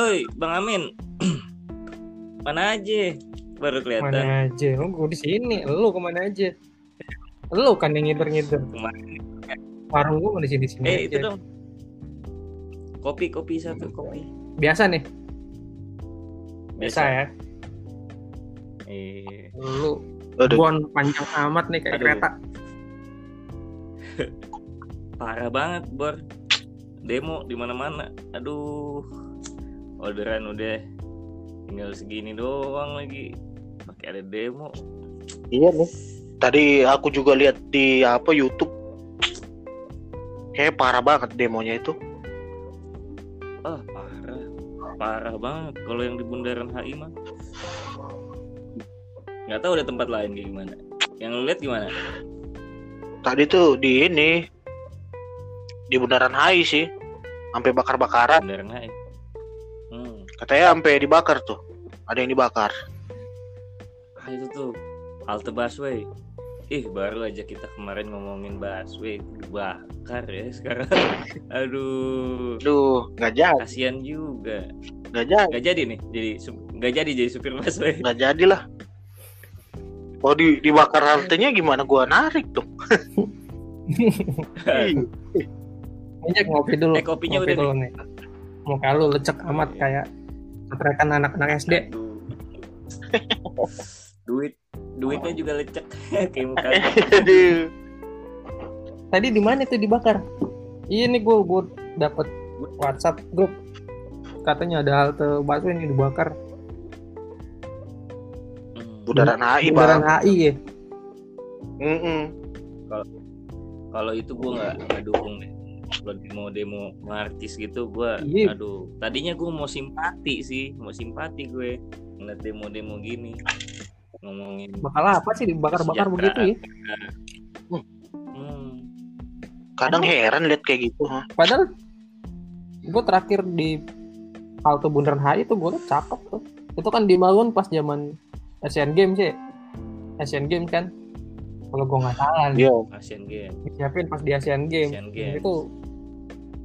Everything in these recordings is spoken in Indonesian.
Oi, Bang Amin. Mana aja? Baru kelihatan. Mana aja? Lu gue di sini. Lu ke mana aja? Lu kan yang ngider-ngider. Warung gue di sini sini. Eh, itu dong. Kopi, kopi satu kopi. Biasa nih. Biasa, ya. Eh, Lu Aduh. bon panjang amat nih kayak Aduh. kereta. parah banget, Bor. Demo di mana-mana. Aduh. Orderan udah tinggal segini doang lagi. Pakai ada demo. Iya nih. Tadi aku juga lihat di apa YouTube. Kayak parah banget demonya itu. Ah, parah. Parah banget kalau yang di Bundaran HI mah. Nggak tahu ada tempat lain kayak gimana. Yang lu lihat gimana? Tadi tuh di ini di Bundaran HI sih. Sampai bakar-bakaran. Bundaran HI. Katanya sampai dibakar tuh. Ada yang dibakar. Ah, itu tuh halte busway. Ih, baru aja kita kemarin ngomongin busway dibakar ya sekarang. Aduh, Aduh, nggak jadi, kasihan juga. nggak jadi, Gak jadi nih, jadi nggak jadi jadi supir busway. nggak jadi lah. Oh di dibakar haltenya gimana gua narik tuh? Ini ngopi dulu. Eh, kopinya ngopi udah dulu nih. Muka lu lecek amat Iya. kayak ketrekan anak-anak SD. Duit duitnya juga lecek kayak muka. Tadi di mana tuh dibakar? Iya nih gue gue dapet WhatsApp grup katanya ada halte busway ini dibakar. Hmm. Bundaran HI Bundaran. HI ya. Mm-mm. Kalau itu gue nggak nggak dukung deh. Kalau demo demo artis gitu gue, Iya. aduh. Tadinya gue mau simpati sih, mau simpati gue ngeliat demo-demo gini ngomongin. Bakal apa sih dibakar-bakar begitu ya? Hmm. Kadang heran lihat kayak gitu. ha. Padahal gue terakhir di halte Bundaran HI itu gue cakep tuh. Itu kan dibangun pas zaman Asian Games ya. Asian Games kan. Kalau gue nggak salah. Iya. Asian Games, Disiapin pas di Asian Games. Asian Games. Itu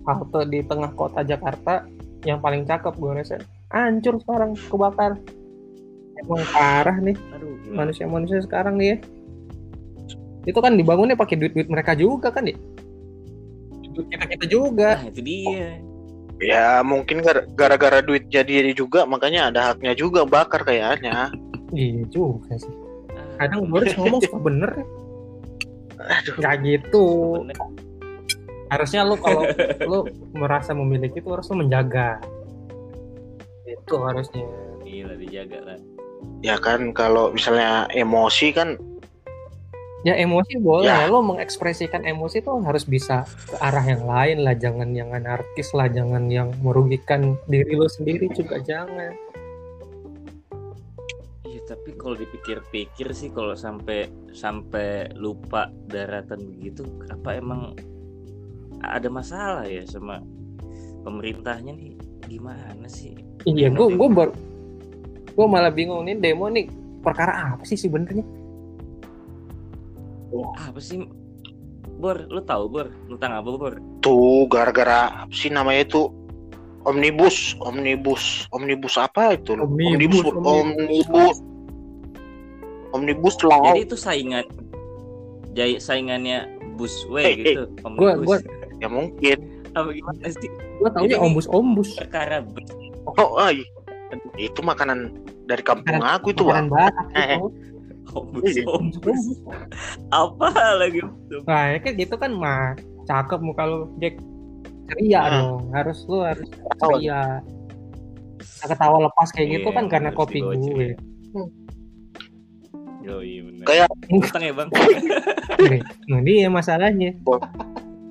halte di tengah kota Jakarta yang paling cakep gue rasa. Hancur sekarang kebakar. Emang parah nih Aduh, manusia-manusia sekarang nih ya. Itu kan dibangunnya pakai duit-duit mereka juga kan ya? Duit kita-kita juga. Nah, itu dia. Ya mungkin gar- gara-gara duit jadi juga makanya ada haknya juga bakar kayaknya. Iya juga sih. Ah, Kadang gue harus ngomong suka bener ya. Aduh. Nggak gitu. bener. Harusnya lu kalau lu merasa memiliki itu harus lu menjaga. Itu harusnya. Gila dijaga lah. Ya kan kalau misalnya emosi kan Ya emosi boleh, Ya. lo mengekspresikan emosi tuh harus bisa ke arah yang lain lah, jangan yang anarkis lah, jangan yang merugikan diri lo sendiri juga jangan. Iya tapi kalau dipikir-pikir sih kalau sampai sampai lupa daratan begitu apa emang ada masalah ya sama pemerintahnya nih gimana sih? Iya, gue gue baru gue malah bingung nih demo nih perkara apa sih sebenarnya? Apa sih? Bor, lu tahu Bor tentang apa Bor? tuh gara-gara apa sih namanya itu omnibus, omnibus, omnibus apa itu? Omnibus, omnibus, omnibus, omnibus law. Jadi itu saingan jai saingannya busway Eh, gitu. Gua- omnibus. gua- Ya mungkin. Oh, apa gimana sih? Gue taunya Jadi ini- ombus-ombus, Perkara bus. Oh, ay. itu makanan dari kampung Makanan- aku itu makanan Batak Eh, itu. Ombus, Iya. ombus. Ombus. Apa lagi? Nah, ya kan gitu kan mah cakep muka lu, Jack. Ceria Ah. dong, harus lu harus ceria. Nah, ketawa lepas kayak gitu Iya, kan karena harus kopi gue. ceria. Yo, iya bener. Kayak- Utang ya bang. Nah, dia masalahnya.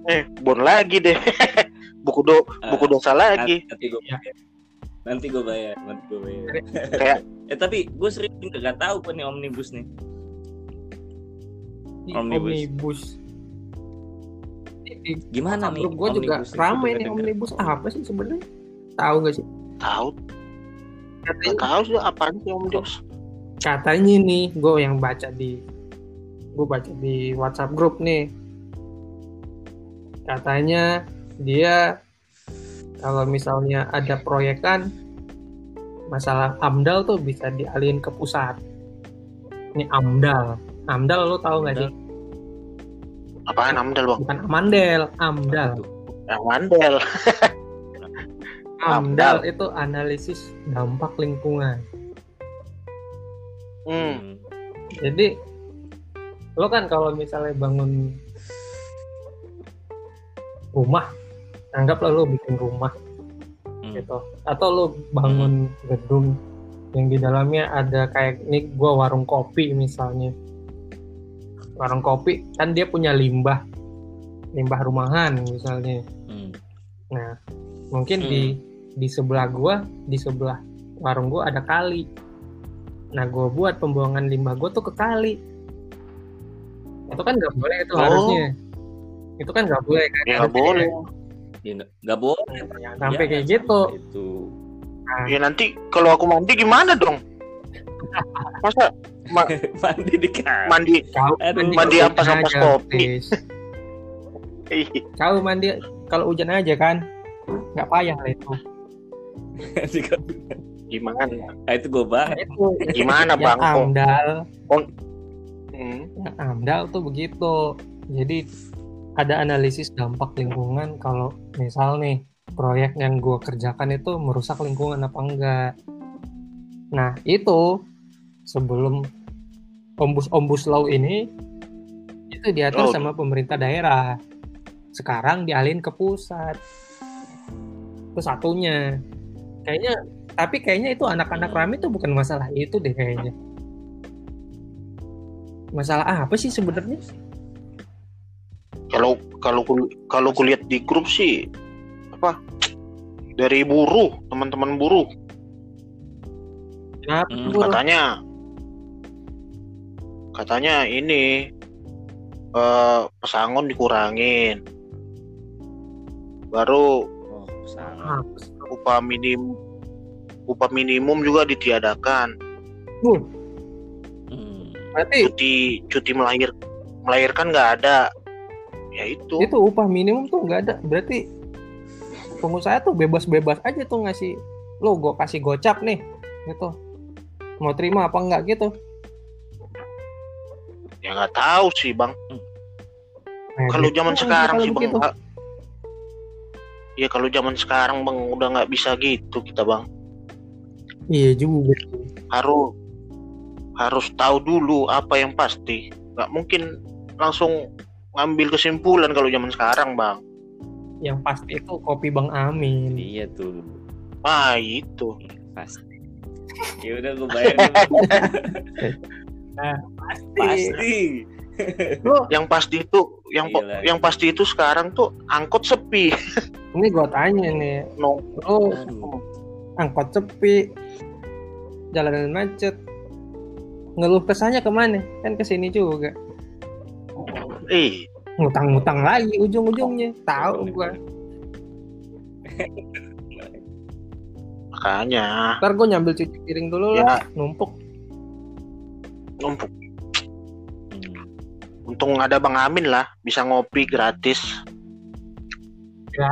Eh, bon lagi deh. buku do, buku dosa lagi. Nanti gue Iya. bayar. Nanti gue bayar. Nanti gue bayar. Kayak eh tapi gue sering nggak tahu apa nih omnibus nih. Omnibus. omnibus. Gimana nih? grup gue juga rame nih omnibus apa sih sebenarnya? Tahu gak sih? tahu, Katanya, tahu sih apaan sih omnibus. katanya nih, gue yang baca di gue baca di WhatsApp grup nih. Katanya dia kalau misalnya ada proyekan masalah AMDAL tuh bisa dialihin ke pusat. Ini AMDAL. AMDAL lo tahu nggak sih? Apaan amdal bang? Bukan Amandel, AMDAL. Yang mandel. AMDAL itu analisis dampak lingkungan. Hmm. Jadi lo kan kalau misalnya bangun rumah, anggaplah lo bikin rumah Hmm. gitu, atau lo bangun gedung yang di dalamnya ada kayak ini gua warung kopi misalnya, warung kopi kan dia punya limbah, limbah rumahan misalnya. Hmm. Nah mungkin Hmm. di di sebelah gua, di sebelah warung gua ada kali. Nah gua buat pembuangan limbah gua tuh ke kali. Itu kan nggak boleh itu Oh. harusnya. Itu kan nggak boleh kan? Ya nggak boleh. Ya, nggak- boleh. Jangan sampai Ya, kayak gitu. Itu. Ya nanti kalau aku mandi gimana dong? Masa Mandi di kamar. mandi? Kau Aduh, mandi kalau ampas aja, kopi. Kau mandi kalau hujan aja kan? Nggak payah lah itu. Gimana? Nah, itu gue banget. Itu Gimana yang bang? Amdal, Hmm. yang amdal tuh begitu. Jadi ada analisis dampak lingkungan kalau misal nih proyek yang gue kerjakan itu merusak lingkungan apa enggak. Nah itu sebelum ombus-ombus law ini itu diatur Oh. sama pemerintah daerah. Sekarang dialihin ke pusat. Itu satunya. Kayaknya tapi kayaknya itu anak-anak rame itu bukan masalah itu deh kayaknya. Masalah apa sih sebenarnya? Kalau kalau kalau kulihat di grup sih apa dari buruh teman-teman buruh. Kenapa Hmm, katanya katanya ini eh, pesangon dikurangin. Baru Oh. Ah, upah minim upah minimum juga ditiadakan. Wuh, Hmm. berarti cuti cuti melahir melahirkan nggak ada ya itu itu upah minimum tuh nggak ada. Berarti pengusaha tuh bebas-bebas aja tuh ngasih lo gue kasih gocap nih gitu. Mau terima apa enggak gitu. ya nggak tahu sih bang Nah, kalau gitu zaman sekarang sih bang nggak- ya kalau zaman sekarang bang udah nggak bisa gitu kita bang Iya juga. harus harus tahu dulu apa yang pasti nggak mungkin langsung ngambil kesimpulan kalau zaman sekarang bang Yang pasti itu kopi Bang Amin. Iya tuh. ah itu Pasti. Ya udah gue bayar dulu. Pasti. Lo yang pasti itu yang po- Gila. yang pasti itu sekarang tuh angkot sepi ini gue tanya nih, no lo Aduh. angkot sepi, jalanan macet, ngeluh kesannya ke mana? Kan ke sini juga. Eh Ngutang-ngutang lagi ujung-ujungnya. Tahu gua. makanya Ntar gue nyambil cuci piring dulu Ya. lah, numpuk. numpuk Hmm. untung ada bang Amin lah bisa ngopi gratis Ya,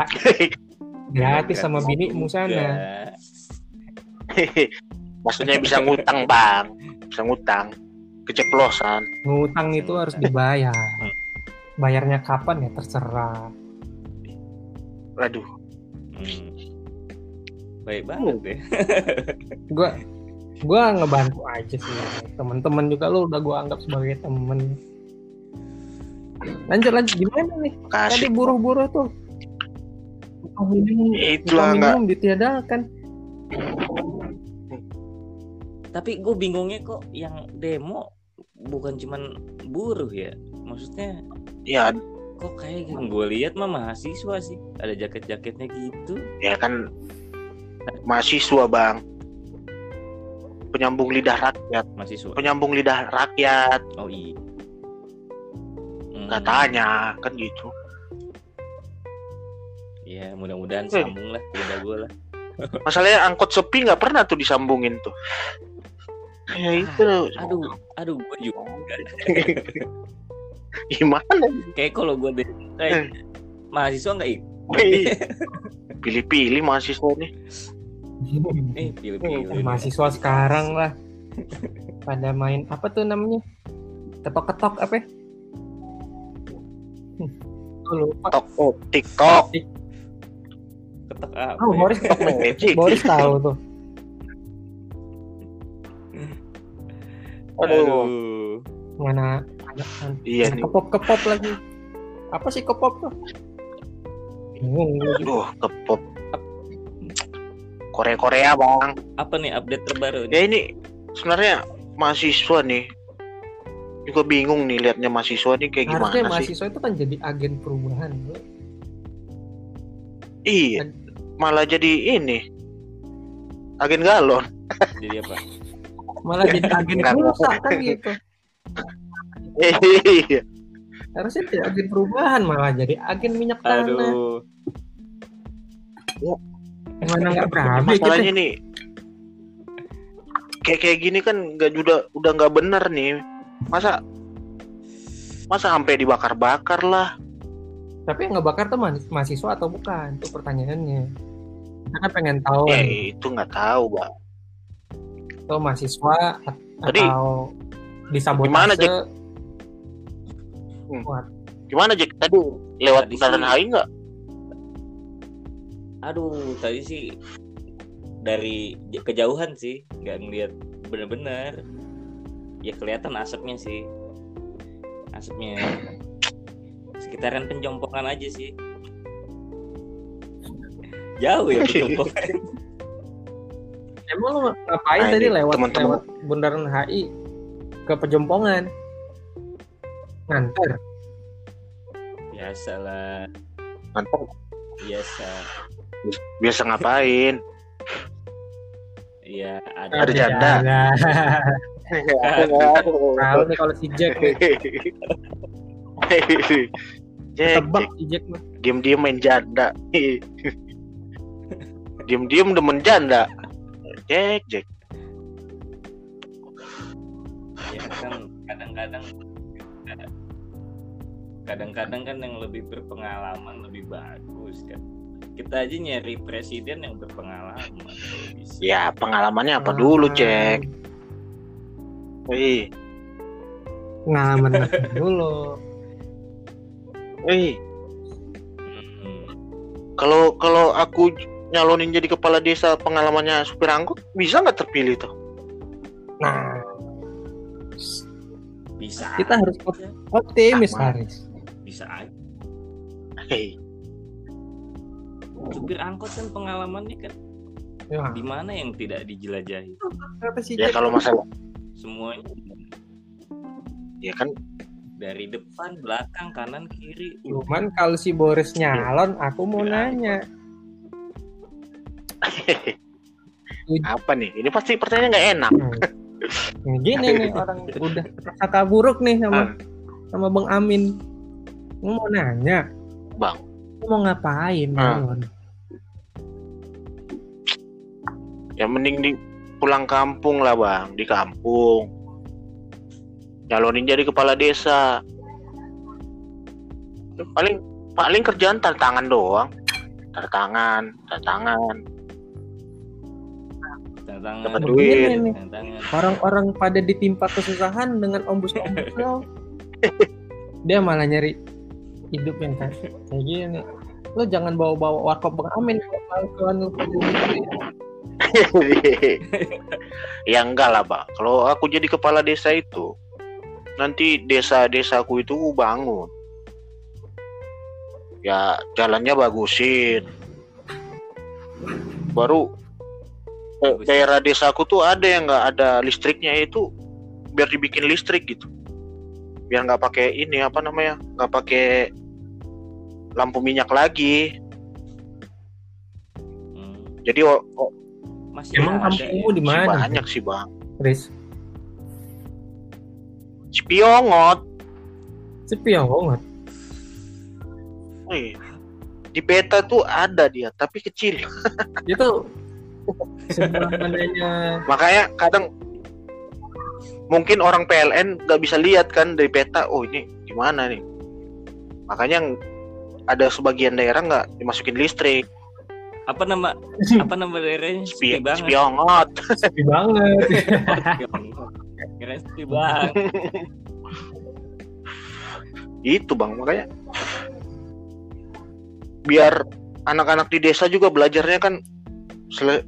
gratis sama bini Juga. sana. maksudnya bisa ngutang bang bisa ngutang keceplosan Ngutang itu harus dibayar. Bayarnya kapan ya terserah. aduh Hmm. Baik banget deh. Gua gua ngebantu aja sih. Temen-temen juga lo udah gua anggap sebagai temen. Lanjut lanjut gimana nih? Tadi kasih buruh-buruh tuh. Upah minimum, Itulah, minimum ditiadakan. Tapi gue bingungnya kok yang demo bukan cuman buruh ya. Maksudnya ya kok kayak yang gue lihat mah mahasiswa sih. Ada jaket-jaketnya gitu. ya kan mahasiswa bang penyambung lidah rakyat Mahasiswa. penyambung lidah rakyat Oh iya. Hmm. katanya kan gitu Iya, mudah-mudahan Eh. sambung lah lidah gue lah. masalahnya angkot sepi nggak pernah tuh disambungin tuh ya itu Aduh, aduh gue juga. gimana Kayak kalau gue deh, kayak mahasiswa nggak ikut. Wih, pilih-pilih mahasiswa nih Eh, pilih-pilih. nih. mahasiswa sekarang lah pada main apa tuh namanya ketok-ketok apa ya? Hmm, gua lupa TikTok, oh, TikTok, Ketok apa? oh? Boris TikTok Magic. Boris tahu tuh Aduh, Aduh. mana iya nih. kepop kepop lagi apa sih kepop tuh bingung kepop. Korea Korea bang. Apa nih update terbaru? nih? Ya ini sebenarnya mahasiswa nih juga bingung nih liatnya mahasiswa nih kayak harusnya gimana sih? mahasiswa itu kan jadi agen perubahan bro. Iya, malah jadi ini agen galon. Jadi apa? malah jadi agen rusak kan gitu Iya. harusnya jadi agen perubahan malah jadi agen minyak tanah Aduh. mana nggak berabe Masalahnya gitu nih kayak kayak gini kan nggak udah udah nggak bener nih. Masa masa sampai dibakar-bakar lah. tapi yang ngebakar tuh ma- mahasiswa atau bukan itu pertanyaannya kita kan pengen tahu Ya nih, itu nggak tahu, bang. itu mahasiswa Tadi- atau disabotase Gimana, Jack? Gimana Jack tadi lewat Tadi bundaran HI nggak? Aduh, tadi sih dari kejauhan sih, nggak ngeliat bener-bener. Ya kelihatan asapnya sih. Asapnya sekitaran penjompongan aja sih. Jauh ya penjompongan. emang lu ngapain Nah, tadi lewat teman-teman. lewat bundaran HI ke pejompongan nganter Biasalah, Mantap. biasa. Biasa ngapain? Iya, ada. Ada janda. tahu nih kalau si Jack nih Jack, tebak Jack, si Jack mah diem-diem main janda. diem-diem demen janda. Jack, Jack. ya kan kadang-kadang kadang-kadang kan yang lebih berpengalaman lebih bagus kan kita aja nyari presiden yang berpengalaman kalau bisa Ya, pengalamannya apa dulu, Jack? Wih, pengalaman apa dulu wih. Hmm. Kalau kalau aku nyalonin jadi kepala desa pengalamannya supir angkot bisa nggak terpilih tuh? nah bisa Kita harus optimis. Haris bisa aja. Hei, supir angkot kan pengalamannya kan ya. Di mana yang tidak dijelajahi? Kata ya kalau masalah semuanya ya kan? Dari depan belakang kanan kiri. Cuman kalau si Boris nyalon aku mau Ya. nanya. apa nih? Ini pasti pertanyaan nggak enak. Nah, gini nih orang udah prasangka buruk nih sama sama Bang Amin. Lu mau nanya, Bang, lu mau ngapain? Ah. Bang? yang mending di pulang kampung lah bang, di kampung. Nyalonin jadi kepala desa. Paling paling kerjaan tanda tangan doang. Tanda tangan, tanda tangan. tantangan Dapat duit. nih, tantangan orang-orang pada ditimpa kesusahan dengan ombus-ombus lo. Dia malah nyari hidup yang kayak gini. Lo jangan bawa-bawa warkop Bang Amin kalau lu ke bumi. ya enggak lah bang. Kalau aku jadi kepala desa itu, nanti desa-desaku itu bangun. Ya jalannya bagusin. Baru eh, daerah desaku tuh ada yang nggak ada listriknya itu biar dibikin listrik gitu. Biar nggak pakai ini apa namanya, nggak pakai lampu minyak lagi. Hmm. Jadi o- o- masih Emang ada kampungmu ya. di mana? banyak sih bang. Riz, Cipiongot. banget. Wih, di peta tuh ada dia, tapi kecil. Itu Makanya kadang mungkin orang PLN nggak bisa lihat kan dari peta. Oh ini gimana nih? Makanya ada sebagian daerah nggak dimasukin listrik. apa nama apa nama daerahnya? Spi, sepi banget. sepi banget. Kira sepi banget. Itu bang makanya. Biar anak-anak di desa juga belajarnya kan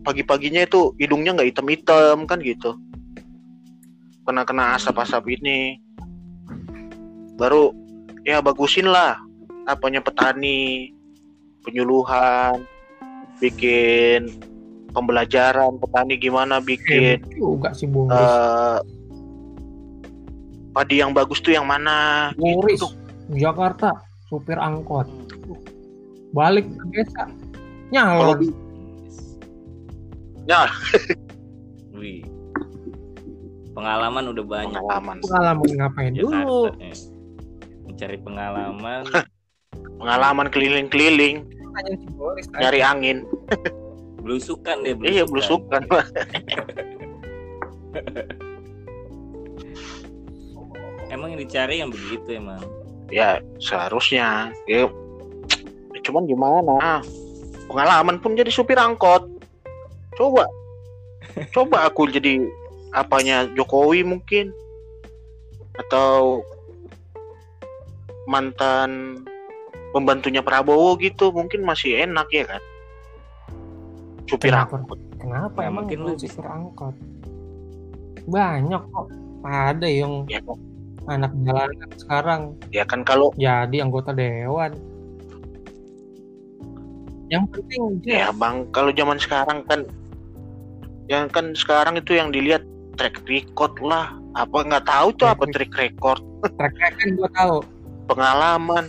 pagi-paginya itu hidungnya nggak hitam-hitam kan gitu. Kena-kena asap-asap ini. Baru ya bagusin lah apanya petani, penyuluhan, bikin pembelajaran petani gimana bikin juga sih Boris eh padi yang bagus tuh yang mana Boris gitu. Jakarta supir angkot balik ke desa Kalau nyalon Ya. Wih. pengalaman udah banyak pengalaman pengalaman ngapain dulu ya. mencari pengalaman pengalaman keliling-keliling nyari angin. Belusukan deh iya belusukan. Emang yang dicari yang begitu emang? Ya seharusnya. Ya cuman gimana? Pengalaman pun jadi supir angkot. Coba. Coba aku jadi apanya Jokowi mungkin? Atau mantan pembantunya Prabowo gitu mungkin masih enak ya kan supir Kenapa? angkot Kenapa Ya, emang mungkin lu supir angkot? Banyak kok. Ada yang ya, anak jalanan sekarang ya kan kalau jadi anggota dewan. Yang penting dia ya bang kalau zaman sekarang kan yang kan sekarang itu yang dilihat track record lah apa nggak tahu tuh Track apa track record track record gua tahu. pengalaman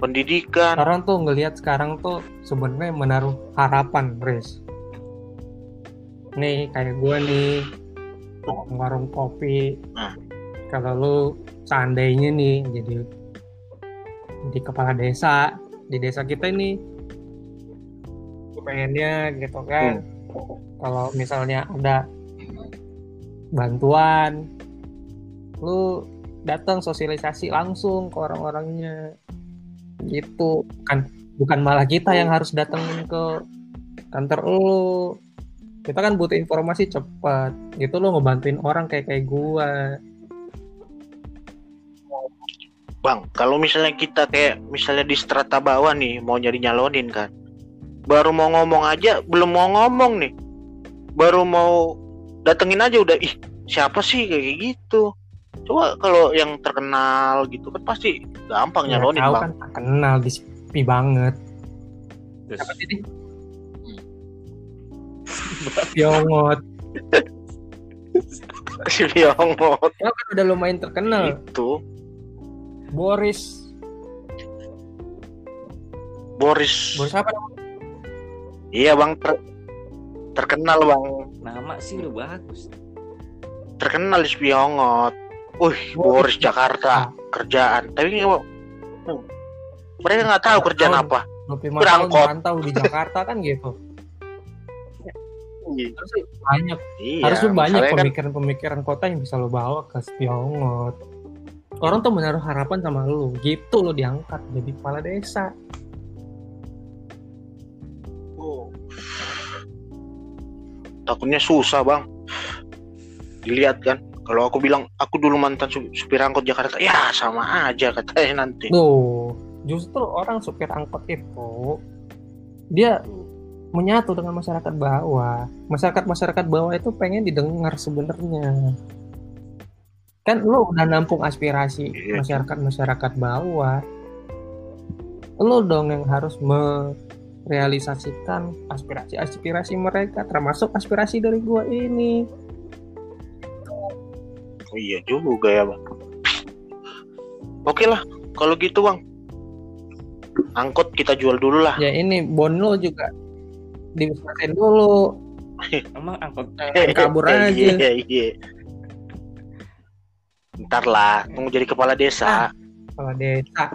pendidikan Orang tuh ngelihat sekarang tuh sebenarnya menaruh harapan, Riz. Nih kayak gua nih warung kopi. Nah. Kalau lu seandainya nih jadi di kepala desa di desa kita ini gue pengennya gitu kan kalau misalnya ada bantuan lu datang sosialisasi langsung ke orang-orangnya gitu. Bukan bukan malah kita yang harus datengin ke kantor lu. Kita kan butuh informasi cepat. Gitu lo ngebantuin orang kayak kayak gua. Bang kalau misalnya kita kayak misalnya di strata bawah nih mau nyari nyalonin kan. Baru mau ngomong aja belum mau ngomong nih. Baru mau datengin aja udah ih siapa sih? Kayak gitu coba kalau yang terkenal gitu kan pasti gampang Ya, nyalonin tahu bang. kan tak kenal di sepi banget. Terus? Apa sih ini? Pyongot si Pyongot Lo kan udah lumayan terkenal. Itu. Boris. Boris. Boris apa iya bang. Ter- terkenal bang. Nama sih udah bagus. Terkenal di Spiongot. Wih, Boris Jakarta kerjaan. Tapi hmm, mereka nggak tahu kerjaan Tahun. apa. 25 tahun Berangkot. merantau di Jakarta kan gitu Iya, harusnya banyak Iya, harusnya banyak kan pemikiran-pemikiran kota yang bisa lo bawa ke Spiongot orang tuh menaruh harapan sama lu gitu lo diangkat jadi kepala desa oh. takutnya susah bang. Dilihat kan, kalau aku bilang aku dulu mantan su- supir angkot Jakarta, ya sama aja katanya nanti. Tuh, justru orang supir angkot itu dia menyatu dengan masyarakat bawah. Masyarakat masyarakat bawah itu pengen didengar sebenarnya. Kan lu udah nampung aspirasi Iya. masyarakat masyarakat bawah. Lu dong yang harus merealisasikan aspirasi-aspirasi mereka, termasuk aspirasi dari gua ini. Oh iya juga ya bang. Oke lah, kalau gitu bang, angkot kita jual dulu lah. Ya ini bon lo juga diusahain dulu, emang angkot kabur aja. Iya iya. Ntar lah, tunggu jadi kepala desa. kepala desa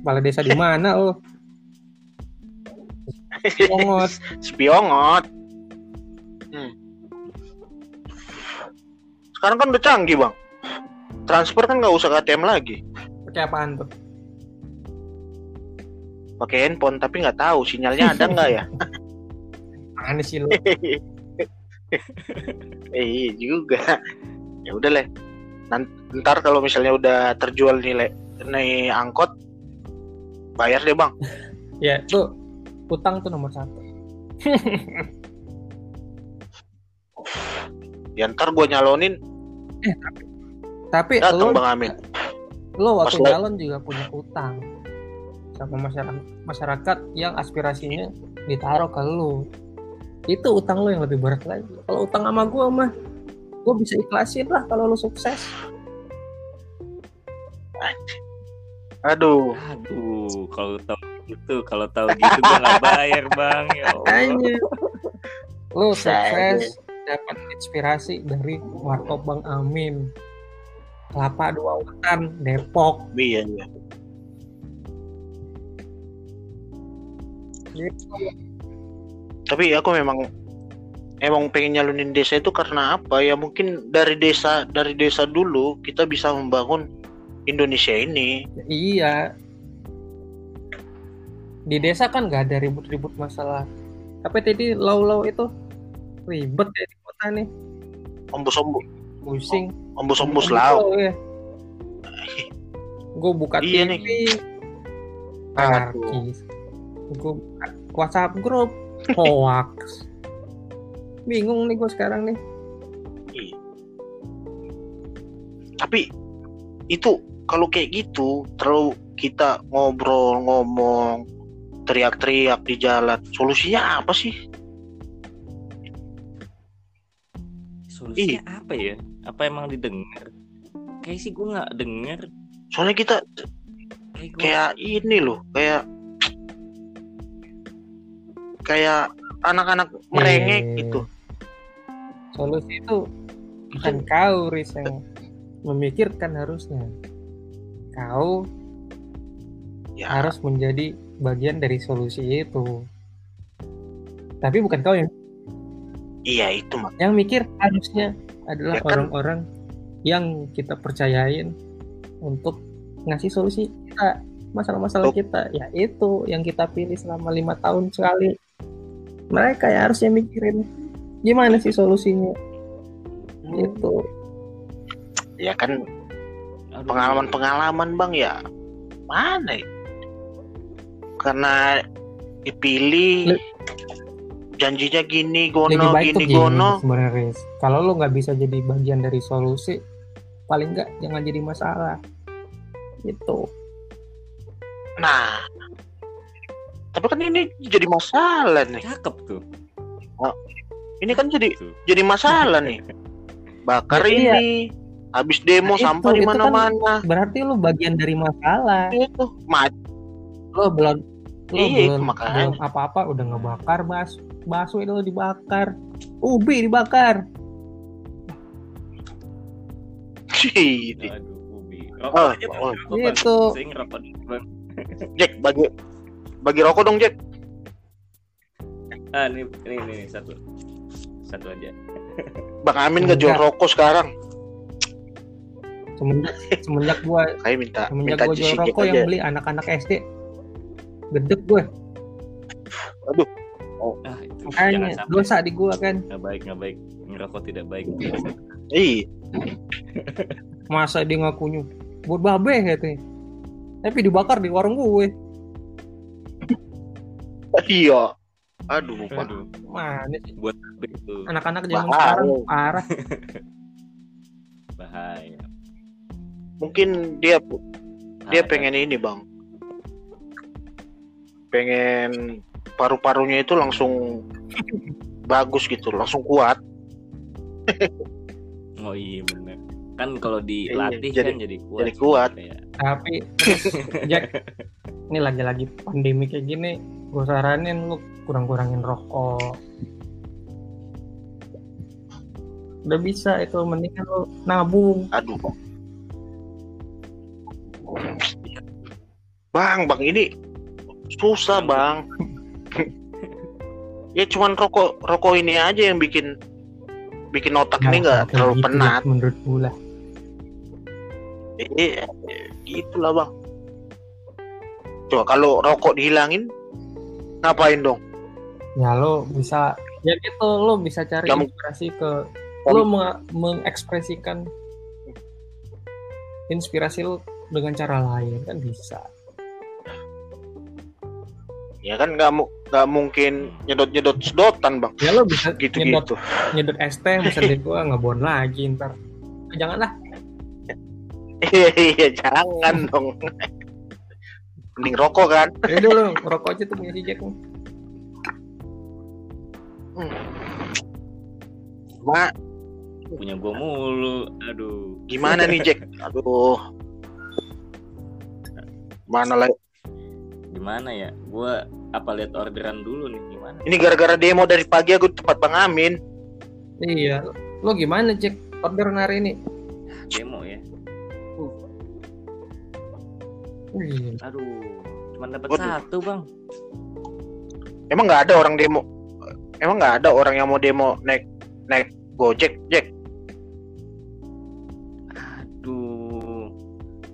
kepala desa di mana lo Pongot Spiongot. Hmm. Sekarang kan udah canggih bang. Transfer kan nggak usah KTM lagi. pakai apaan tuh pakai handphone tapi nggak tahu sinyalnya ada nggak ya Mana sih lu? eh juga ya udah leh ntar kalau misalnya udah terjual nilai nih angkot bayar deh bang ya, tuh utang tuh nomor satu. ya ntar gue nyalonin Tapi datang lo, bang Amin lo waktu calon juga punya utang sama masyarakat masyarakat yang aspirasinya ditaruh ke lo. Itu utang lo yang lebih berat lagi. Kalau utang sama gue mah, gue bisa ikhlasin lah kalau lo sukses. aduh Aduh, kalau tahu gitu, kalau tahu gitu gue nggak bayar bang. Ya Allah. Lo sukses dapat inspirasi dari warkop Bang Amin. Kelapa dua Wetan, Depok. iya iya Gitu. tapi aku memang emang pengen nyalonin desa itu karena apa ya mungkin dari desa dari desa dulu kita bisa membangun Indonesia ini Iya. Di desa kan nggak ada ribut-ribut masalah. Tapi tadi lau-lau itu ribet ya kota nih, ombus-ombus pusing. ombus-ombus lau ya. Gue buka Iya TV, nih. anarkis. Gue WhatsApp grup, hoax. Bingung nih gue sekarang nih. Iya. tapi itu kalau kayak gitu terlalu kita ngobrol ngomong teriak-teriak di jalan solusinya apa sih Solusinya apa ya? Apa emang didengar? Kayak sih gue nggak denger. soalnya kita Kayak gua- kayak ini loh kayak kayak anak-anak merengek Eh, gitu Solusi itu bukan kau Riz yang memikirkan harusnya. Kau ya harus menjadi bagian dari solusi itu. Tapi bukan kau yang iya itu mak yang mikir harusnya adalah Ya kan? orang-orang yang kita percayain untuk ngasih solusi kita masalah-masalah kita. Ya itu yang kita pilih selama lima tahun sekali. Mereka yang harusnya mikirin gimana sih solusinya. Itu. Ya kan pengalaman-pengalaman bang ya. Mana ya? karena dipilih janjinya gini gono baik gini gini gono. sebenarnya kalau lo nggak bisa jadi bagian dari solusi paling nggak jangan jadi masalah. Itu nah tapi kan ini jadi masalah nih. Cakep tuh. ini kan jadi Tuh. jadi masalah nih. Bakar Iya. ini habis demo Nah, sampah di itu kan- mana-mana. berarti lo bagian dari masalah. Itu mat lo belum lo Iya, belum, makanya. belum apa-apa udah ngebakar bas bakso itu dibakar ubi dibakar Gitu. Aduh, ubi. Oh, aja, Bang. oh. Dulu, Bang. Jack bagi bagi rokok dong Jack Ah, ini, ini, ini, ini, satu. Satu aja. Bang Amin nggak jual rokok sekarang semenjak semenjak gua kayak minta semenjak minta gua jual rokok aja yang beli anak-anak SD gedek gue Ah, itu makanya jangan sampai. dosa di gua kan Nggak baik, nggak baik. Ngerokok tidak baik. Ih, masa dia ngakunya buat babe katanya tapi dibakar di warung gue iya. Aduh, Pak. Aduh, mana buat baik itu anak-anak zaman Bahaya. sekarang parah bahaya. Mungkin dia dia pengen ini, Bang. Pengen paru-parunya itu langsung bagus gitu, langsung kuat. Oh iya benar. Kan kalau Iya, dilatih jadi- kan jadi kuat. jadi kuat. Kayak, tapi Jack ini lagi-lagi pandemi kayak gini gue saranin lu kurang-kurangin rokok udah bisa itu mendingan lu nabung Aduh. Bang, Bang ini susah, Bang. Ya cuman rokok rokok ini aja yang bikin bikin otak ini Nah, nggak kayak terlalu gitu, penat. Menurut gue lah Iya, gitulah, Bang. Coba kalau rokok dihilangin ngapain dong? ya lo bisa ya gitu lo bisa cari mung- inspirasi ke lo meng- mengekspresikan inspirasi lo dengan cara lain kan bisa Ya kan nggak mu- nggak mungkin nyedot-nyedot sedotan bang. ya lo bisa nyedot Gitu-gitu. nyedot es teh misalnya gua ngebon lagi ntar janganlah Iya iya jangan dong. Mending rokok kan. ya dulu rokok aja tuh punya si Jack Ma, punya gua mulu aduh gimana nih Jack? Aduh. Mana lah? gimana ya gua apa lihat orderan dulu nih gimana? Ini gara-gara demo dari pagi aku di tempat Bang Amin. iya. Lo gimana Jack order hari ini? Demo ya? Wih, aduh cuma dapat satu bang. Emang nggak ada orang demo? Emang nggak ada orang yang mau demo naik naik Gojek, Jack? aduh.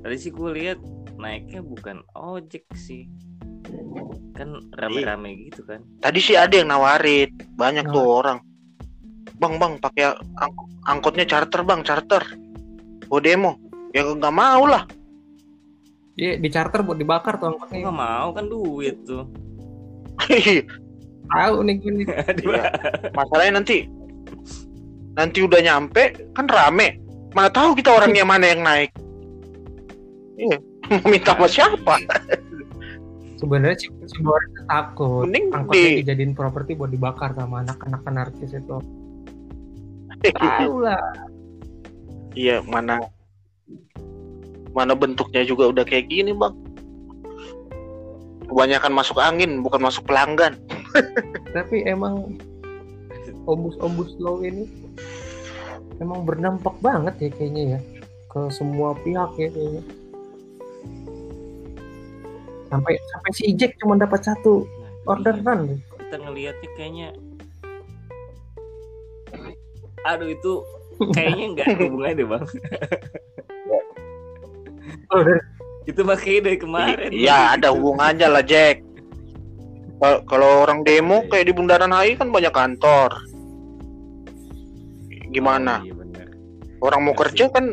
Tadi sih gue lihat naiknya bukan ojek sih kan rame-rame gitu kan Tadi sih ada yang nawarin, banyak tuh orang. Bang, bang, pakai ang- angkotnya charter, bang, charter. Mau demo? Ya nggak mau lah. Iya, di charter buat dibakar tuh angkotnya. nggak mau kan duit tuh Tahu nih gue nih. Iya. Masalahnya nanti nanti udah nyampe kan rame. Mana tahu kita orangnya mana yang naik. Iya. Mau minta sama siapa? Sebenarnya si, si Boris tuh takut Mending angkotnya di dijadiin properti buat dibakar sama anak-anak anarkis itu. Tahu lah. Iya, mana mana bentuknya juga udah kayak gini, Bang. Kebanyakan masuk angin, bukan masuk pelanggan. Tapi emang ombus-ombus law ini emang berdampak banget ya kayaknya ya ke semua pihak ya kayaknya. Sampai sampai si Jack cuma dapat satu Nah, orderan. iya. kita ngelihatnya kayaknya aduh itu kayaknya nggak ada hubungannya deh bang itu makanya dari kemarin Iya, ada hubungannya lah, Jack. Kal- Kalau orang demo kayak di Bundaran HI kan banyak kantor. Gimana? Oh, iya bener. Orang mau Iya kerja kan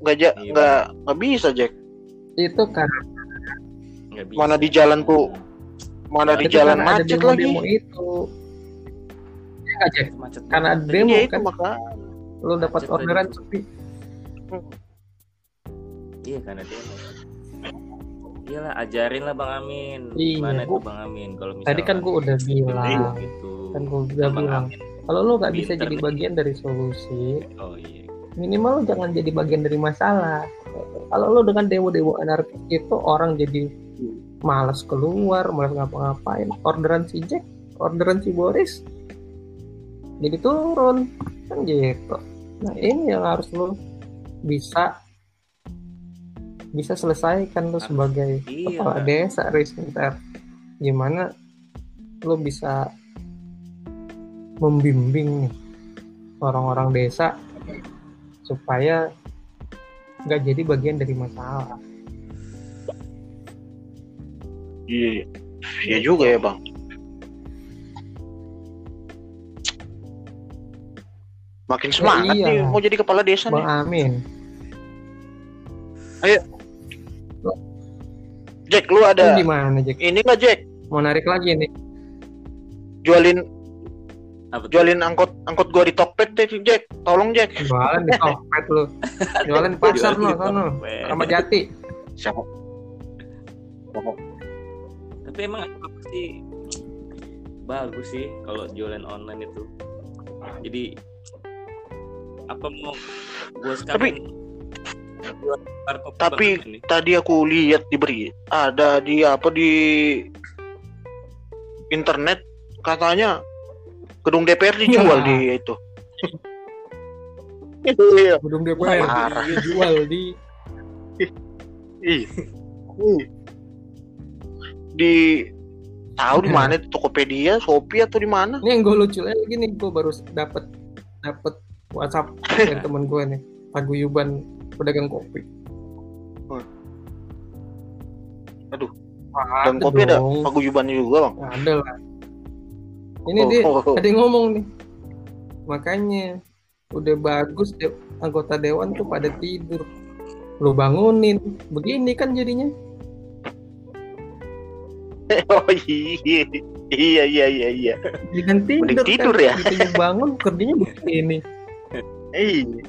nggak Iya, nggak nggak bisa, Jack. Itu kan Nggak bisa. Mana di jalan tuh mana di itu jalan macet demo-demo lagi. itu. Ya nggak, Jack? Itu macet Karena ada demo Iya, itu kan maka lo dapat orderan sepi. iya karena demo Iyalah ajarin lah Bang Amin. Iya, Gimana gua- tuh Bang Amin kalau misalnya Tadi kan gue udah bilang, gitu. kan gue udah Bang bilang, Amin. kalau lo nggak bisa jadi nih. bagian dari solusi, Oh iya. minimal lo jangan jadi bagian dari masalah. Kalau lo dengan demo-demo anarkis itu orang jadi malas keluar, malas ngapa-ngapain. Orderan si Jack, orderan si Boris, jadi turun kan gitu. Nah ini yang harus lo bisa bisa selesaikan lo sebagai Iya. kepala desa Risinter gimana lo bisa membimbing nih orang-orang desa supaya nggak jadi bagian dari masalah iya iya juga ya, Bang. Makin semangat iya. nih mau jadi kepala desa bang nih. Amin Jack, lu Lu ada gimana Jack ini nggak Jack? mau narik lagi nih Jualin Apa tuh? jualin angkot angkot gua di Tokped deh, Jack. Tolong Jack. jualan di Tokped lu jualan pasar di sono sama Jati Siapa? Tapi emang apa sih bagus sih kalau jualan online itu. Jadi apa mau gue sekarang tapi- banget ini? Tadi aku lihat di beri ada di apa di internet katanya gedung DPR dijual Ya. di itu. Iya. gedung DPR parah. dia jual di Ih. Di tahu di mana di Tokopedia, Shopee atau di mana? ini yang gue lucu lagi nih gue baru dapet dapet WhatsApp dari temen gue nih paguyuban pedagang kopi Dan Ada kopi ada dong. paguyubannya juga bang. Ada lah. Ini dia Oh, oh, oh. ada yang ngomong nih. Makanya udah bagus de- anggota dewan tuh pada tidur. Lu bangunin. Begini kan jadinya. Oh iya, iya iya iya iya. Jangan tidur. Mending tidur kan. ya. Gitu bangun kerjanya begini. Iya.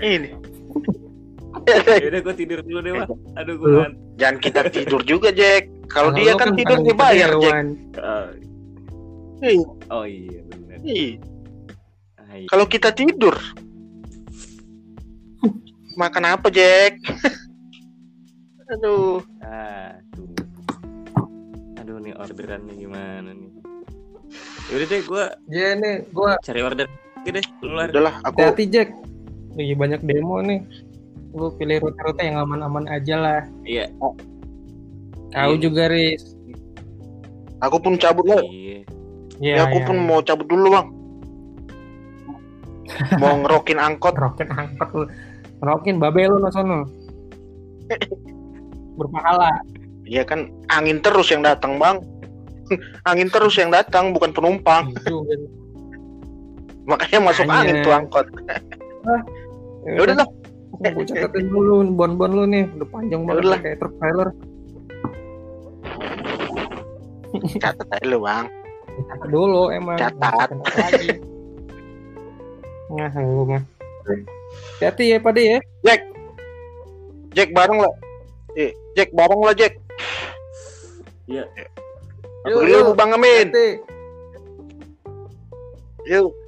Ini. Ya gue tidur dulu deh, Bang. Aduh, gue ngantuk. Jangan kita tidur juga Jack. Kalau Nah, dia lu kan tidur dibayar anggota Jack. Ah, Iya. Oh iya, benar. Iya. Ah, iya. Kalau kita tidur makan apa Jack? Aduh. Aduh. Aduh nih orderannya gimana nih? Yaudah deh, gue Ya nih, gua cari order lagi deh, keluar. Udahlah aku hati Jack. Lagi banyak demo nih. Lu pilih rute-rute yang aman-aman aja lah. Iya. Kau Iya. juga, Riz. aku pun cabut lah. Iya. Ya, Ya, aku ya, pun mau cabut dulu bang. mau ngerokin angkot. roket angkot lu. Rokin babe lu no sono. Berpahala. Iya kan angin terus yang datang bang. angin terus yang datang bukan penumpang. Gitu. Makanya masuk Makanya. angin tuh angkot. Ya udah lah. Gue catetin dulu bon-bon lu nih, udah panjang banget Yaudah. kayak truk trailer. Catat aja lu bang. Catat dulu emang. Catat. Nah, lu mah. Hati ya Pade ya. Jack bareng lah. Eh, Jack bareng lah Jack. Iya. Aku dulu Bang Amin. Yuk.